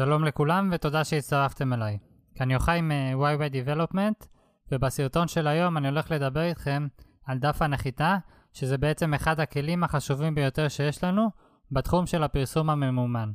שלום לכולם ותודה שהצטרפתם אליי. כאן יוחאי מ-YY Development, ובסרטון של היום אני הולך לדבר איתכם על דף הנחיתה, שזה בעצם אחד הכלים החשובים ביותר שיש לנו בתחום של הפרסום הממומן.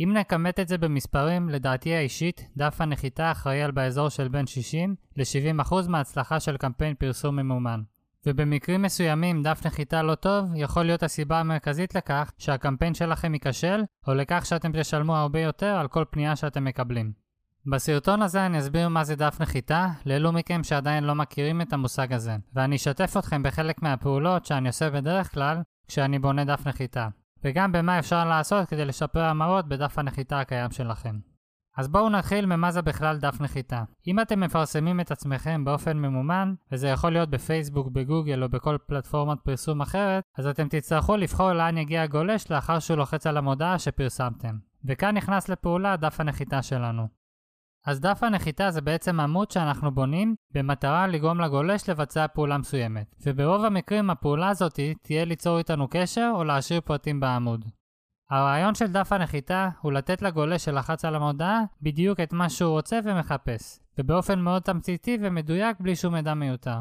אם נכמת את זה במספרים, לדעתי האישית, דף הנחיתה אחראי על באזור של בין 60 ל-70% מההצלחה של קמפיין פרסום ממומן. ובמקרים מסוימים דף נחיתה לא טוב יכול להיות הסיבה המרכזית לכך שהקמפיין שלכם ייכשל, או לכך שאתם תשלמו הרבה יותר על כל פנייה שאתם מקבלים. בסרטון הזה אני אסביר מה זה דף נחיתה, לאלו מכם שעדיין לא מכירים את המושג הזה, ואני אשתף אתכם בחלק מהפעולות שאני עושה בדרך כלל כשאני בונה דף נחיתה, וגם במה אפשר לעשות כדי לשפר המרות בדף הנחיתה הקיים שלכם. אז בואו נתחיל ממה זה בכלל דף נחיתה. אם אתם מפרסמים את עצמכם באופן ממומן, וזה יכול להיות בפייסבוק, בגוגל או בכל פלטפורמת פרסום אחרת, אז אתם תצטרכו לבחור לאן יגיע הגולש לאחר שהוא לוחץ על המודעה שפרסמתם. וכאן נכנס לפעולה דף הנחיתה שלנו. אז דף הנחיתה זה בעצם עמוד שאנחנו בונים במטרה לגרום לגולש לבצע פעולה מסוימת, וברוב המקרים הפעולה הזאת תהיה ליצור איתנו קשר או להשאיר פרטים בעמוד. הרעיון של דף הנחיתה הוא לתת לגולש שלחץ על המודעה בדיוק את מה שהוא רוצה ומחפש, ובאופן מאוד תמציתי ומדויק בלי שום מידע מיותר.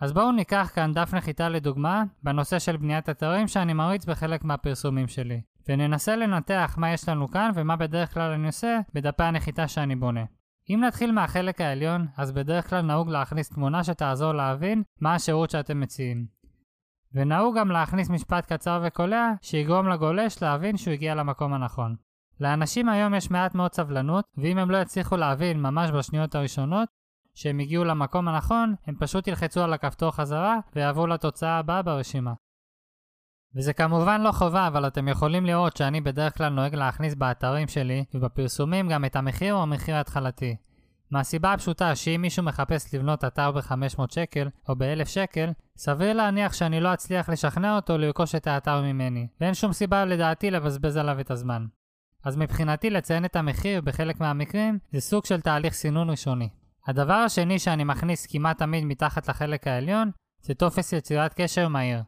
אז בואו ניקח כאן דף נחיתה לדוגמה בנושא של בניית אתרים שאני מריץ בחלק מהפרסומים שלי, וננסה לנתח מה יש לנו כאן ומה בדרך כלל אני עושה בדפי הנחיתה שאני בונה. אם נתחיל מהחלק העליון, אז בדרך כלל נהוג להכניס תמונה שתעזור להבין מה השירות שאתם מציעים. ונהוג גם להכניס משפט קצר וקולע שיגרום לגולש להבין שהוא הגיע למקום הנכון. לאנשים היום יש מעט מאוד סבלנות, ואם הם לא יצליחו להבין ממש בשניות הראשונות שהם הגיעו למקום הנכון, הם פשוט ילחצו על הכפתור חזרה ויעברו לתוצאה הבאה ברשימה. וזה כמובן לא חובה, אבל אתם יכולים לראות שאני בדרך כלל נוהג להכניס באתרים שלי ובפרסומים גם את המחיר או המחיר ההתחלתי. מהסיבה הפשוטה שאם מישהו מחפש לבנות אתר ב-500 שקל או ב-1000 שקל, סביר להניח שאני לא אצליח לשכנע אותו לרכוש את האתר ממני, ואין שום סיבה לדעתי לבזבז עליו את הזמן. אז מבחינתי לציין את המחיר בחלק מהמקרים זה סוג של תהליך סינון ראשוני. הדבר השני שאני מכניס כמעט תמיד מתחת לחלק העליון זה טופס יצירת קשר מהיר.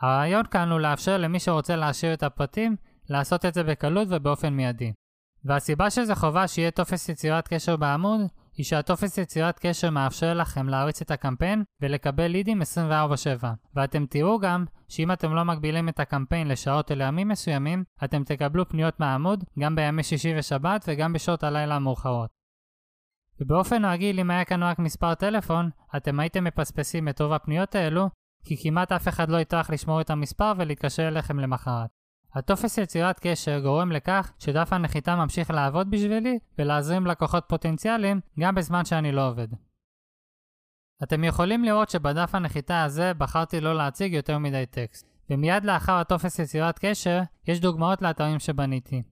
הרעיון כאן הוא לאפשר למי שרוצה להשאיר את הפרטים לעשות את זה בקלות ובאופן מיידי. והסיבה שזה חובה שיהיה טופס יצירת קשר בעמוד, היא שהטופס יצירת קשר מאפשר לכם להריץ את הקמפיין ולקבל לידים 24/7. ואתם תראו גם שאם אתם לא מגבילים את הקמפיין לשעות או לימים מסוימים, אתם תקבלו פניות מהעמוד גם בימי שישי ושבת וגם בשעות הלילה המאוחרות. ובאופן רגיל אם היה כאן רק מספר טלפון, אתם הייתם מפספסים את רוב הפניות האלו, כי כמעט אף אחד לא יטרח לשמור את המספר ולהתקשר אליכם למחרת. הטופס יצירת קשר גורם לכך שדף הנחיתה ממשיך לעבוד בשבילי ולהזרים לקוחות פוטנציאליים גם בזמן שאני לא עובד. אתם יכולים לראות שבדף הנחיתה הזה בחרתי לא להציג יותר מדי טקסט, ומיד לאחר הטופס יצירת קשר יש דוגמאות לאתרים שבניתי.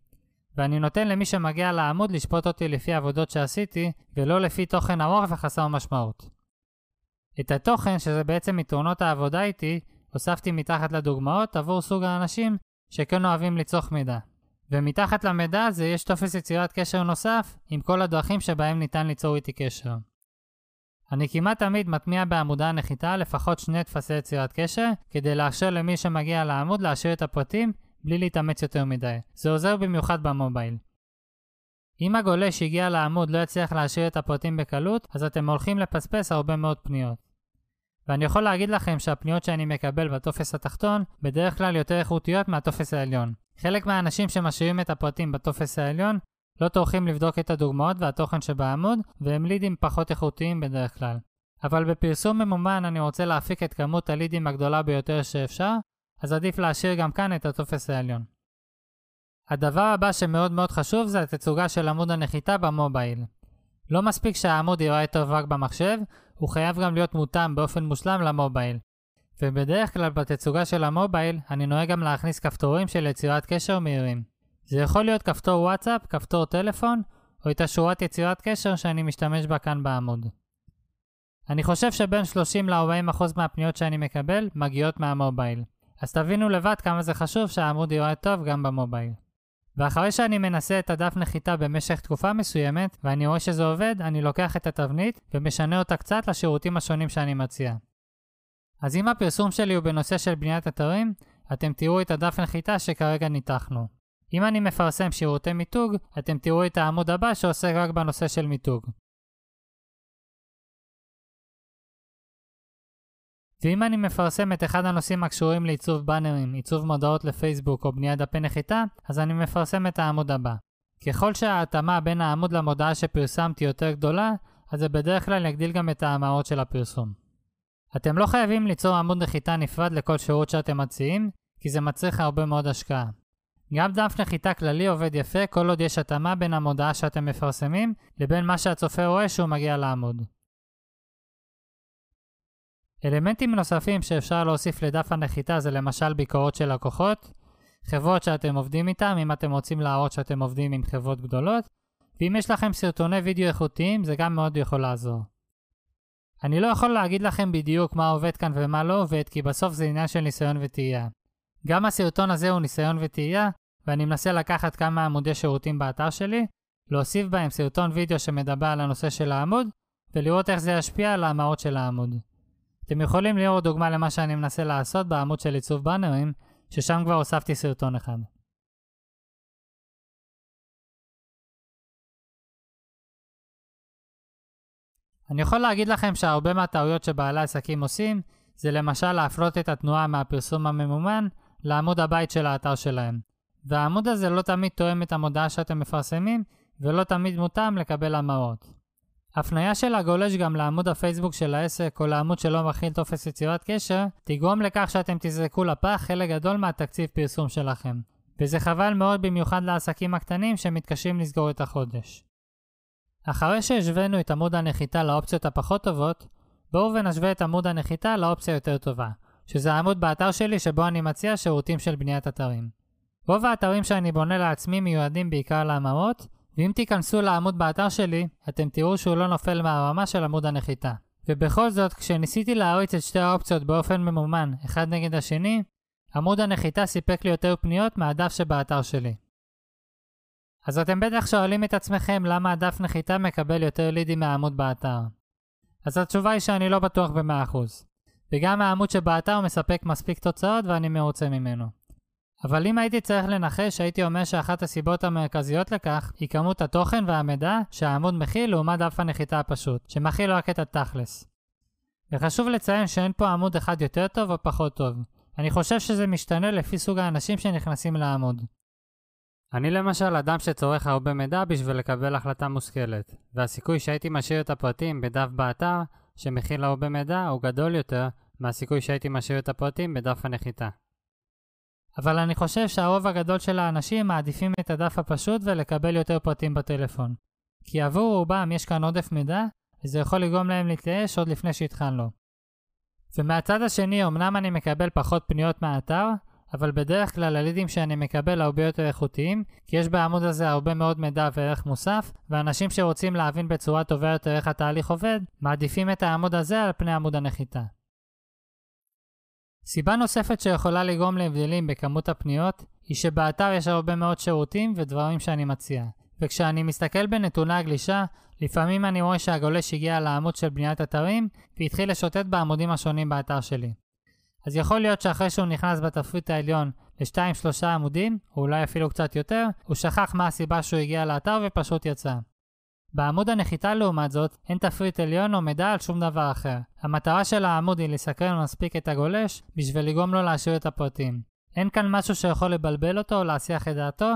ואני נותן למי שמגיע לעמוד לשפוט אותי לפי עבודות שעשיתי, ולא לפי תוכן ארוך וחסר משמעות. את התוכן, שזה בעצם יתרונות העבודה איתי, הוספתי מתחת לדוגמאות עבור סוג האנשים שכן אוהבים לצרוך מידע. ומתחת למידע הזה יש טופס יצירת קשר נוסף עם כל הדרכים שבהם ניתן ליצור איתי קשר. אני כמעט תמיד מטמיע בעמודה הנחיתה לפחות שני טפסי יצירת קשר כדי לאפשר למי שמגיע לעמוד להשאיר את הפרטים בלי להתאמץ יותר מדי. זה עוזר במיוחד במובייל. אם הגולש שהגיע לעמוד לא יצליח להשאיר את הפרטים בקלות, אז אתם הולכים לפספס הרבה מאוד פניות. ואני יכול להגיד לכם שהפניות שאני מקבל בטופס התחתון בדרך כלל יותר איכותיות מהטופס העליון. חלק מהאנשים שמשאירים את הפרטים בטופס העליון לא טורחים לבדוק את הדוגמאות והתוכן שבעמוד, והם לידים פחות איכותיים בדרך כלל. אבל בפרסום ממומן אני רוצה להפיק את כמות הלידים הגדולה ביותר שאפשר, אז עדיף להשאיר גם כאן את הטופס העליון. הדבר הבא שמאוד מאוד חשוב זה התצוגה של עמוד הנחיתה במובייל. לא מספיק שהעמוד ייראה טוב רק במחשב, הוא חייב גם להיות מותאם באופן מושלם למובייל. ובדרך כלל בתצוגה של המובייל, אני נוהג גם להכניס כפתורים של יצירת קשר מהירים. זה יכול להיות כפתור וואטסאפ, כפתור טלפון, או את השורת יצירת קשר שאני משתמש בה כאן בעמוד. אני חושב שבין 30 ל-40% מהפניות שאני מקבל מגיעות מהמובייל. אז תבינו לבד כמה זה חשוב שהעמוד יראה טוב גם במובייל. ואחרי שאני מנסה את הדף נחיתה במשך תקופה מסוימת, ואני רואה שזה עובד, אני לוקח את התבנית ומשנה אותה קצת לשירותים השונים שאני מציע. אז אם הפרסום שלי הוא בנושא של בניית אתרים, אתם תראו את הדף נחיתה שכרגע ניתחנו. אם אני מפרסם שירותי מיתוג, אתם תראו את העמוד הבא שעוסק רק בנושא של מיתוג. ואם אני מפרסם את אחד הנושאים הקשורים לעיצוב באנרים, עיצוב מודעות לפייסבוק או בניית דפי נחיתה, אז אני מפרסם את העמוד הבא. ככל שההתאמה בין העמוד למודעה שפרסמתי יותר גדולה, אז זה בדרך כלל יגדיל גם את ההמרות של הפרסום. אתם לא חייבים ליצור עמוד נחיתה נפרד לכל שירות שאתם מציעים, כי זה מצריך הרבה מאוד השקעה. גם דף נחיתה כללי עובד יפה כל עוד יש התאמה בין המודעה שאתם מפרסמים לבין מה שהצופה רואה שהוא מגיע לעמוד. אלמנטים נוספים שאפשר להוסיף לדף הנחיתה זה למשל ביקורות של לקוחות, חברות שאתם עובדים איתם אם אתם רוצים להראות שאתם עובדים עם חברות גדולות, ואם יש לכם סרטוני וידאו איכותיים זה גם מאוד יכול לעזור. אני לא יכול להגיד לכם בדיוק מה עובד כאן ומה לא עובד כי בסוף זה עניין של ניסיון וטעייה. גם הסרטון הזה הוא ניסיון וטעייה ואני מנסה לקחת כמה עמודי שירותים באתר שלי, להוסיף בהם סרטון וידאו שמדבר על הנושא של העמוד ולראות איך זה ישפיע על ההמרות של העמוד. אתם יכולים לראות דוגמה למה שאני מנסה לעשות בעמוד של עיצוב באנרים, ששם כבר הוספתי סרטון אחד. אני יכול להגיד לכם שהרבה מהטעויות שבעלי עסקים עושים, זה למשל להפלות את התנועה מהפרסום הממומן לעמוד הבית של האתר שלהם. והעמוד הזה לא תמיד תואם את המודעה שאתם מפרסמים, ולא תמיד מותאם לקבל המרות. הפנייה של הגולש גם לעמוד הפייסבוק של העסק או לעמוד שלא מכיל טופס יצירת קשר, תגרום לכך שאתם תזרקו לפח חלק גדול מהתקציב פרסום שלכם. וזה חבל מאוד במיוחד לעסקים הקטנים שמתקשים לסגור את החודש. אחרי שהשווינו את עמוד הנחיתה לאופציות הפחות טובות, בואו ונשווה את עמוד הנחיתה לאופציה יותר טובה, שזה העמוד באתר שלי שבו אני מציע שירותים של בניית אתרים. רוב האתרים שאני בונה לעצמי מיועדים בעיקר להמרות, ואם תיכנסו לעמוד באתר שלי, אתם תראו שהוא לא נופל מהרמה של עמוד הנחיתה. ובכל זאת, כשניסיתי להריץ את שתי האופציות באופן ממומן, אחד נגד השני, עמוד הנחיתה סיפק לי יותר פניות מהדף שבאתר שלי. אז אתם בטח שואלים את עצמכם למה הדף נחיתה מקבל יותר לידים מהעמוד באתר. אז התשובה היא שאני לא בטוח ב-100%. וגם העמוד שבאתר מספק מספיק תוצאות ואני מרוצה ממנו. אבל אם הייתי צריך לנחש, הייתי אומר שאחת הסיבות המרכזיות לכך היא כמות התוכן והמידע שהעמוד מכיל לעומת דף הנחיתה הפשוט, שמכיל רק את התכלס. וחשוב לציין שאין פה עמוד אחד יותר טוב או פחות טוב. אני חושב שזה משתנה לפי סוג האנשים שנכנסים לעמוד. אני למשל אדם שצורך הרבה מידע בשביל לקבל החלטה מושכלת, והסיכוי שהייתי משאיר את הפרטים בדף באתר שמכיל הרבה מידע הוא גדול יותר מהסיכוי שהייתי משאיר את הפרטים בדף הנחיתה. אבל אני חושב שהרוב הגדול של האנשים מעדיפים את הדף הפשוט ולקבל יותר פרטים בטלפון. כי עבור רובם יש כאן עודף מידע, וזה יכול לגרום להם להתייאש עוד לפני שהתחלנו. ומהצד השני, אמנם אני מקבל פחות פניות מהאתר, אבל בדרך כלל הלידים שאני מקבל הרבה יותר איכותיים, כי יש בעמוד הזה הרבה מאוד מידע וערך מוסף, ואנשים שרוצים להבין בצורה טובה יותר איך התהליך עובד, מעדיפים את העמוד הזה על פני עמוד הנחיתה. סיבה נוספת שיכולה לגרום להבדלים בכמות הפניות, היא שבאתר יש הרבה מאוד שירותים ודברים שאני מציע. וכשאני מסתכל בנתוני הגלישה, לפעמים אני רואה שהגולש הגיע לעמוד של בניית אתרים, והתחיל לשוטט בעמודים השונים באתר שלי. אז יכול להיות שאחרי שהוא נכנס בתפריט העליון ל-2-3 עמודים, או אולי אפילו קצת יותר, הוא שכח מה הסיבה שהוא הגיע לאתר ופשוט יצא. בעמוד הנחיתה לעומת זאת, אין תפריט עליון או מידע על שום דבר אחר. המטרה של העמוד היא לסקרן מספיק את הגולש בשביל לגרום לו להשאיר את הפרטים. אין כאן משהו שיכול לבלבל אותו או להסיח את דעתו,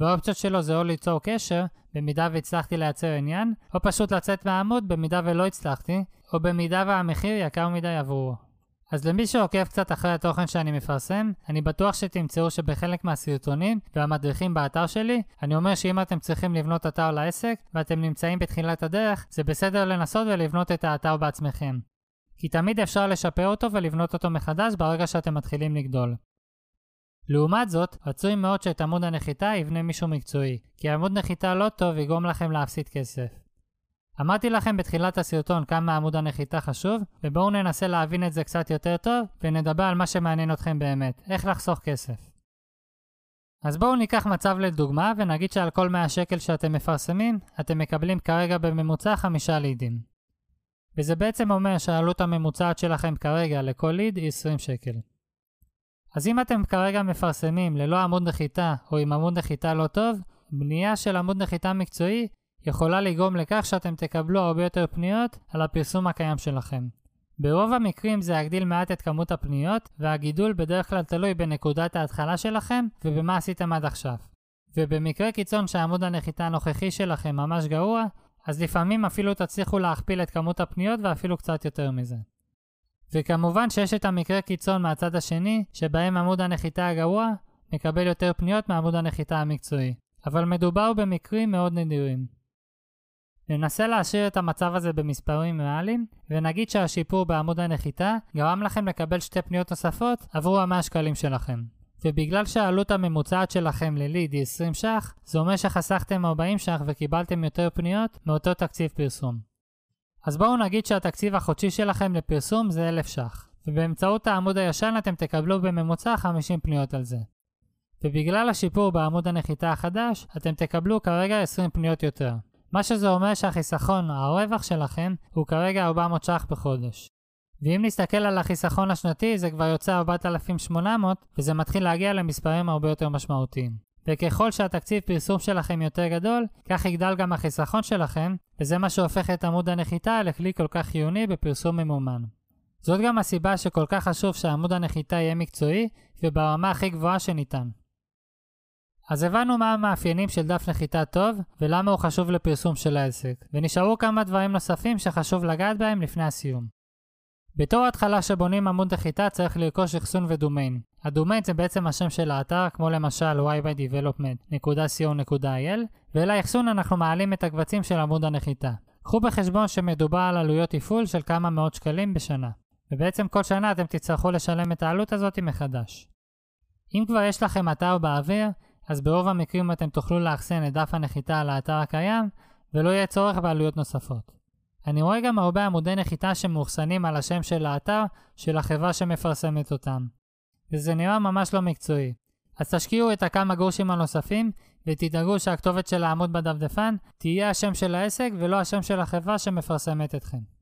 והאופציות שלו זה או ליצור קשר, במידה והצלחתי לייצר עניין, או פשוט לצאת מהעמוד במידה ולא הצלחתי, או במידה והמחיר יקר מדי עבורו. אז למי שעוקב קצת אחרי התוכן שאני מפרסם, אני בטוח שתמצאו שבחלק מהסרטונים והמדריכים באתר שלי, אני אומר שאם אתם צריכים לבנות אתר לעסק ואתם נמצאים בתחילת הדרך, זה בסדר לנסות ולבנות את האתר בעצמכם. כי תמיד אפשר לשפר אותו ולבנות אותו מחדש ברגע שאתם מתחילים לגדול. לעומת זאת, רצוי מאוד שאת עמוד הנחיתה יבנה מישהו מקצועי, כי עמוד נחיתה לא טוב יגרום לכם להפסיד כסף. אמרתי לכם בתחילת הסרטון כמה עמוד הנחיתה חשוב, ובואו ננסה להבין את זה קצת יותר טוב, ונדבר על מה שמעניין אתכם באמת, איך לחסוך כסף. אז בואו ניקח מצב לדוגמה, ונגיד שעל כל 100 שקל שאתם מפרסמים, אתם מקבלים כרגע בממוצע 5 לידים. וזה בעצם אומר שהעלות הממוצעת שלכם כרגע לכל ליד היא 20 שקל. אז אם אתם כרגע מפרסמים ללא עמוד נחיתה או עם עמוד נחיתה לא טוב, בנייה של עמוד נחיתה מקצועי יכולה לגרום לכך שאתם תקבלו הרבה יותר פניות על הפרסום הקיים שלכם. ברוב המקרים זה יגדיל מעט את כמות הפניות, והגידול בדרך כלל תלוי בנקודת ההתחלה שלכם ובמה עשיתם עד עכשיו. ובמקרה קיצון שעמוד הנחיתה הנוכחי שלכם ממש גרוע, אז לפעמים אפילו תצליחו להכפיל את כמות הפניות ואפילו קצת יותר מזה. וכמובן שיש את המקרה קיצון מהצד השני, שבהם עמוד הנחיתה הגרוע מקבל יותר פניות מעמוד הנחיתה המקצועי. אבל מדובר במקרים מאוד נדירים. ננסה להשאיר את המצב הזה במספרים ריאליים, ונגיד שהשיפור בעמוד הנחיתה גרם לכם לקבל שתי פניות נוספות עבור ה-100 שקלים שלכם. ובגלל שהעלות הממוצעת שלכם לליד היא 20 ש"ח, זה אומר שחסכתם 40 ש"ח וקיבלתם יותר פניות מאותו תקציב פרסום. אז בואו נגיד שהתקציב החודשי שלכם לפרסום זה 1,000 ש"ח, ובאמצעות העמוד הישן אתם תקבלו בממוצע 50 פניות על זה. ובגלל השיפור בעמוד הנחיתה החדש, אתם תקבלו כרגע 20 פניות יותר. מה שזה אומר שהחיסכון, הרווח שלכם, הוא כרגע 400 ש"ח בחודש. ואם נסתכל על החיסכון השנתי, זה כבר יוצא 4,800, וזה מתחיל להגיע למספרים הרבה יותר משמעותיים. וככל שהתקציב פרסום שלכם יותר גדול, כך יגדל גם החיסכון שלכם, וזה מה שהופך את עמוד הנחיתה לכלי כל כך חיוני בפרסום ממומן. זאת גם הסיבה שכל כך חשוב שעמוד הנחיתה יהיה מקצועי, וברמה הכי גבוהה שניתן. אז הבנו מה המאפיינים של דף נחיתה טוב, ולמה הוא חשוב לפרסום של העסק, ונשארו כמה דברים נוספים שחשוב לגעת בהם לפני הסיום. בתור התחלה שבונים עמוד נחיתה צריך לרכוש אחסון ודומיין. הדומיין זה בעצם השם של האתר, כמו למשל ybydevelopment.co.il, ואל האחסון אנחנו מעלים את הקבצים של עמוד הנחיתה. קחו בחשבון שמדובר על עלויות תפעול של כמה מאות שקלים בשנה. ובעצם כל שנה אתם תצטרכו לשלם את העלות הזאת מחדש. אם כבר יש לכם אתר באוויר, אז ברוב המקרים אתם תוכלו לאחסן את דף הנחיתה על האתר הקיים, ולא יהיה צורך בעלויות נוספות. אני רואה גם הרבה עמודי נחיתה שמאוחסנים על השם של האתר של החברה שמפרסמת אותם. וזה נראה ממש לא מקצועי. אז תשקיעו את הכמה גרושים הנוספים, ותדאגו שהכתובת של העמוד בדפדפן תהיה השם של העסק ולא השם של החברה שמפרסמת אתכם.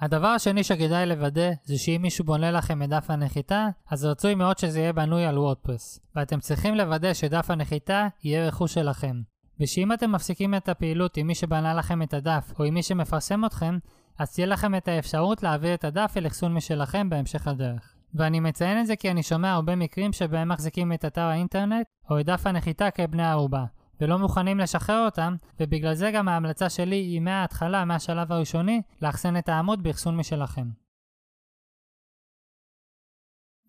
הדבר השני שכדאי לוודא זה שאם מישהו בונה לכם את דף הנחיתה, אז רצוי מאוד שזה יהיה בנוי על וורדפרס, ואתם צריכים לוודא שדף הנחיתה יהיה רכוש שלכם. ושאם אתם מפסיקים את הפעילות עם מי שבנה לכם את הדף או עם מי שמפרסם אתכם, אז תהיה לכם את האפשרות להעביר את הדף אל אחסון משלכם בהמשך הדרך. ואני מציין את זה כי אני שומע הרבה מקרים שבהם מחזיקים את אתר האינטרנט או את דף הנחיתה כבני ערובה, ולא מוכנים לשחרר אותם, ובגלל זה גם ההמלצה שלי היא מההתחלה, מהשלב הראשוני, לאחסן את העמוד באחסון משלכם.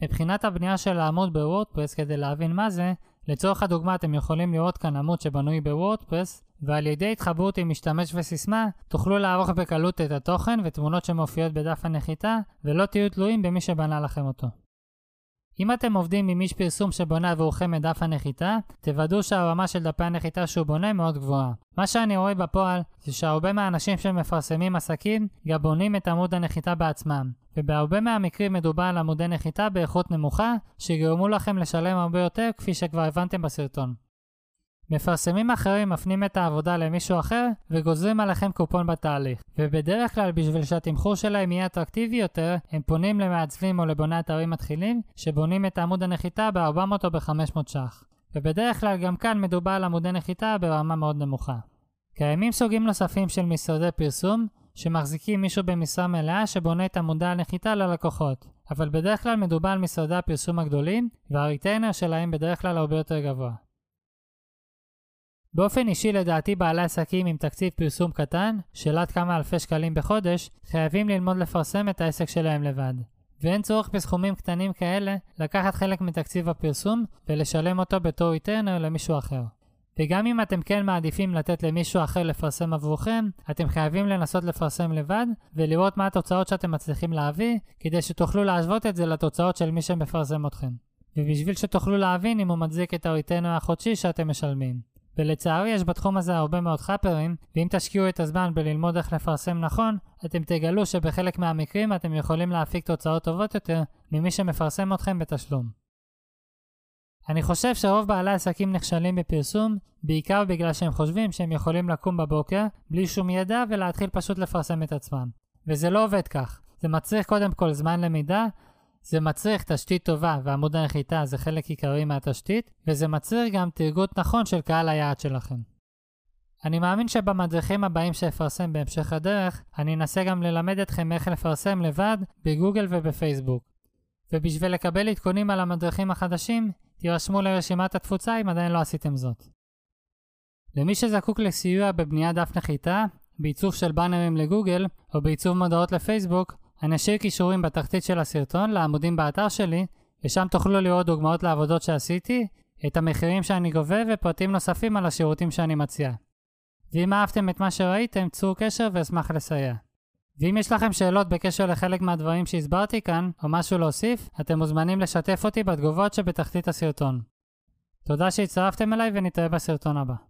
מבחינת הבנייה של העמוד בוורדפרס כדי להבין מה זה, לצורך הדוגמה אתם יכולים לראות כאן עמוד שבנוי בוורדפרס, ועל ידי התחברות עם משתמש וסיסמה, תוכלו לערוך בקלות את התוכן ותמונות שמופיעות בדף הנחיתה, ולא תהיו תלויים במי שבנה לכם אותו. אם אתם עובדים עם איש פרסום שבונה עבורכם את דף הנחיתה, תוודאו שהרמה של דפי הנחיתה שהוא בונה מאוד גבוהה. מה שאני רואה בפועל, זה שהרבה מהאנשים שמפרסמים עסקים, גם בונים את עמוד הנחיתה בעצמם. ובהרבה מהמקרים מדובר על עמודי נחיתה באיכות נמוכה, שיגרמו לכם לשלם הרבה יותר, כפי שכבר הבנתם בסרטון. מפרסמים אחרים מפנים את העבודה למישהו אחר וגוזרים עליכם קופון בתהליך. ובדרך כלל בשביל שהתמחור שלהם יהיה אטרקטיבי יותר, הם פונים למעצבים או לבוני אתרים מתחילים שבונים את עמוד הנחיתה ב-400 או ב-500 ש"ח. ובדרך כלל גם כאן מדובר על עמודי נחיתה ברמה מאוד נמוכה. קיימים סוגים נוספים של משרדי פרסום שמחזיקים מישהו במשרה מלאה שבונה את עמודי הנחיתה ללקוחות. אבל בדרך כלל מדובר על משרדי הפרסום הגדולים והריטיינר שלהם בדרך כלל הרבה יותר גבוה. באופן אישי לדעתי בעלי עסקים עם תקציב פרסום קטן, של עד כמה אלפי שקלים בחודש, חייבים ללמוד לפרסם את העסק שלהם לבד. ואין צורך בסכומים קטנים כאלה לקחת חלק מתקציב הפרסום ולשלם אותו בתור איטרנר למישהו אחר. וגם אם אתם כן מעדיפים לתת למישהו אחר לפרסם עבורכם, אתם חייבים לנסות לפרסם לבד ולראות מה התוצאות שאתם מצליחים להביא, כדי שתוכלו להשוות את זה לתוצאות של מי שמפרסם אתכם. ובשביל שתוכלו להבין אם הוא מצדיק את הריטנר החודשי שאתם משלמים. ולצערי יש בתחום הזה הרבה מאוד חאפרים, ואם תשקיעו את הזמן בללמוד איך לפרסם נכון, אתם תגלו שבחלק מהמקרים אתם יכולים להפיק תוצאות טובות יותר ממי שמפרסם אתכם בתשלום. אני חושב שרוב בעלי עסקים נכשלים בפרסום, בעיקר בגלל שהם חושבים שהם יכולים לקום בבוקר, בלי שום ידע ולהתחיל פשוט לפרסם את עצמם. וזה לא עובד כך. זה מצריך קודם כל זמן למידה, זה מצריך תשתית טובה ועמוד הנחיתה זה חלק עיקרי מהתשתית, וזה מצריך גם תרגות נכון של קהל היעד שלכם. אני מאמין שבמדריכים הבאים שאפרסם בהמשך הדרך, אני אנסה גם ללמד אתכם איך לפרסם לבד בגוגל ובפייסבוק. ובשביל לקבל עדכונים על המדריכים החדשים, תירשמו לרשימת התפוצה אם עדיין לא עשיתם זאת. למי שזקוק לסיוע בבניית דף נחיתה, בעיצוב של באנרים לגוגל, או בעיצוב מודעות לפייסבוק, אני אשאיר קישורים בתחתית של הסרטון לעמודים באתר שלי, ושם תוכלו לראות דוגמאות לעבודות שעשיתי, את המחירים שאני גובה ופרטים נוספים על השירותים שאני מציע. ואם אהבתם את מה שראיתם, צרו קשר ואשמח לסייע. ואם יש לכם שאלות בקשר לחלק מהדברים שהסברתי כאן, או משהו להוסיף, אתם מוזמנים לשתף אותי בתגובות שבתחתית הסרטון. תודה שהצטרפתם אליי ונתראה בסרטון הבא.